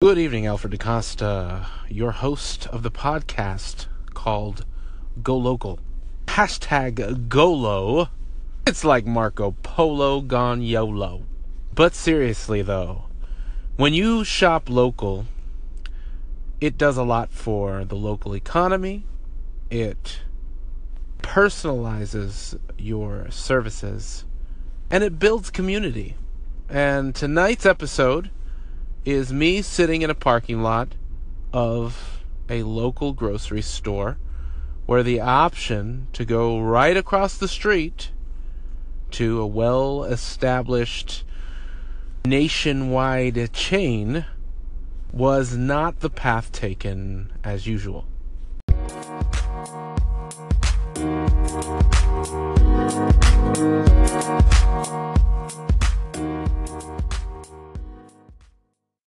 Good evening, Alfred DaCosta, your host of the podcast called Go Local. Hashtag GOLO. It's like Marco Polo gone YOLO. But seriously, though, when you shop local, it does a lot for the local economy. It personalizes your services and it builds community. And tonight's episode is me sitting in a parking lot of a local grocery store where the option to go right across the street to a well established nationwide chain was not the path taken as usual.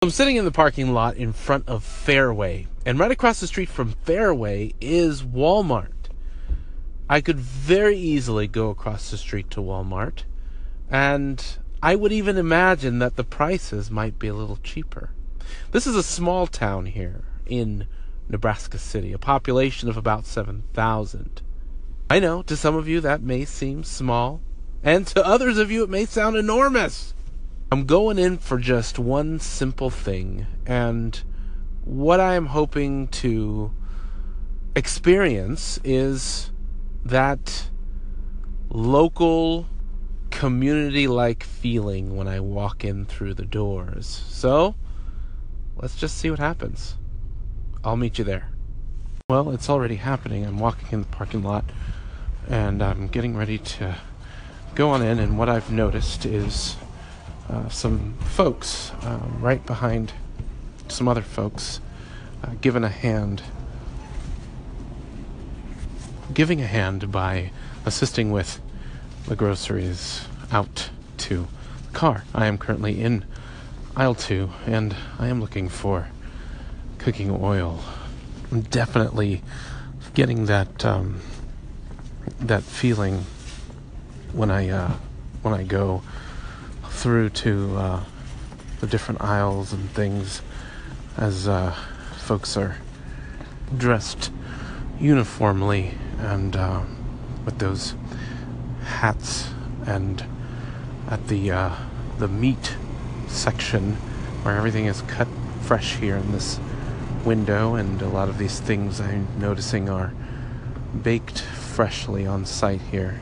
I'm sitting in the parking lot in front of Fairway, and right across the street from Fairway is Walmart. I could very easily go across the street to Walmart, and I would even imagine that the prices might be a little cheaper. This is a small town here in Nebraska City, a population of about 7,000. I know to some of you that may seem small, and to others of you it may sound enormous. I'm going in for just one simple thing, and what I am hoping to experience is that local community like feeling when I walk in through the doors. So, let's just see what happens. I'll meet you there. Well, it's already happening. I'm walking in the parking lot and I'm getting ready to go on in, and what I've noticed is uh, some folks um, right behind some other folks uh, giving a hand giving a hand by assisting with the groceries out to the car. I am currently in aisle 2 and I am looking for cooking oil. I'm definitely getting that um, that feeling when I uh, when I go through to uh, the different aisles and things as uh, folks are dressed uniformly and uh, with those hats and at the uh, the meat section where everything is cut fresh here in this window and a lot of these things I'm noticing are baked freshly on site here.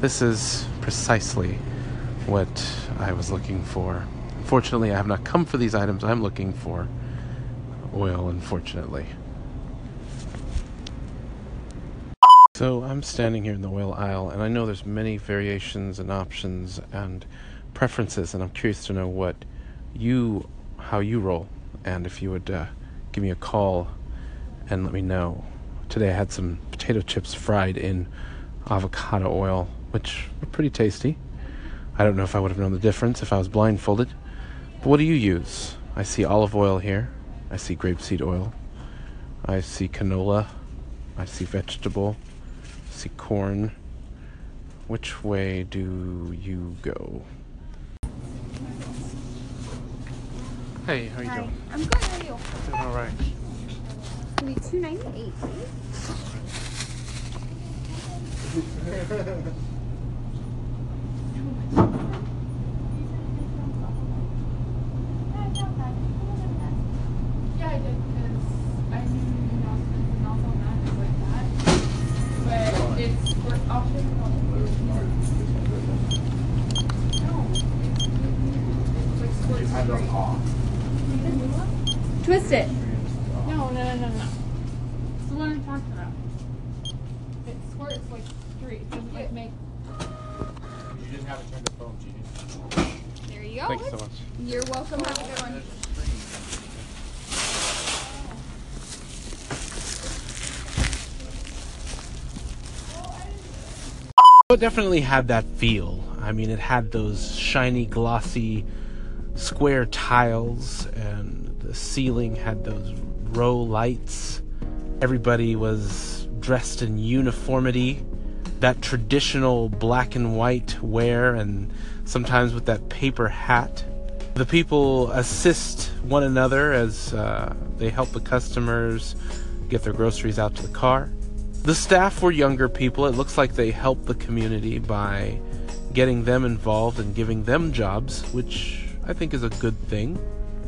This is precisely what I was looking for. Unfortunately, I have not come for these items. I'm looking for oil, unfortunately. So I'm standing here in the oil aisle, and I know there's many variations and options and preferences, and I'm curious to know what you, how you roll, and if you would uh, give me a call and let me know. Today I had some potato chips fried in avocado oil, which were pretty tasty. I don't know if I would have known the difference if I was blindfolded. But what do you use? I see olive oil here. I see grapeseed oil. I see canola. I see vegetable. I see corn. Which way do you go? Hey, how are you Hi. doing? I'm good, how are you? Doing all right. It's going to be 298 eh? Twist it. No, no, no, no, no. It's the one I'm talking about. It squirts like straight. It doesn't like make. You didn't have to turn the phone, Gene. There you go. Thanks so much. You're welcome. Have a good one. It definitely had that feel. I mean, it had those shiny, glossy, square tiles, and the ceiling had those row lights. Everybody was dressed in uniformity, that traditional black and white wear, and sometimes with that paper hat. The people assist one another as uh, they help the customers get their groceries out to the car. The staff were younger people. It looks like they helped the community by getting them involved and giving them jobs, which I think is a good thing.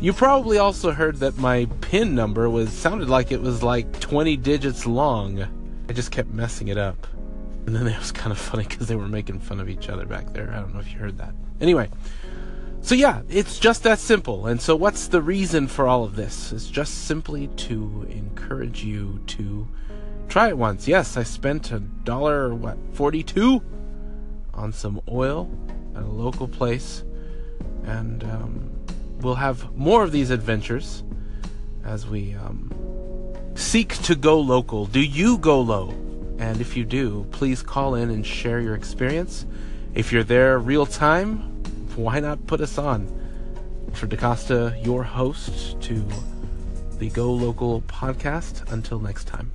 You probably also heard that my PIN number was sounded like it was like 20 digits long. I just kept messing it up. And then it was kind of funny because they were making fun of each other back there. I don't know if you heard that. Anyway, so yeah, it's just that simple. And so what's the reason for all of this? It's just simply to encourage you to try it once. Yes, I spent a dollar what, 42 on some oil at a local place. And um, we'll have more of these adventures as we um, seek to go local. Do you go low? And if you do, please call in and share your experience. If you're there real time, why not put us on? For DaCosta, your host to the Go Local podcast. Until next time.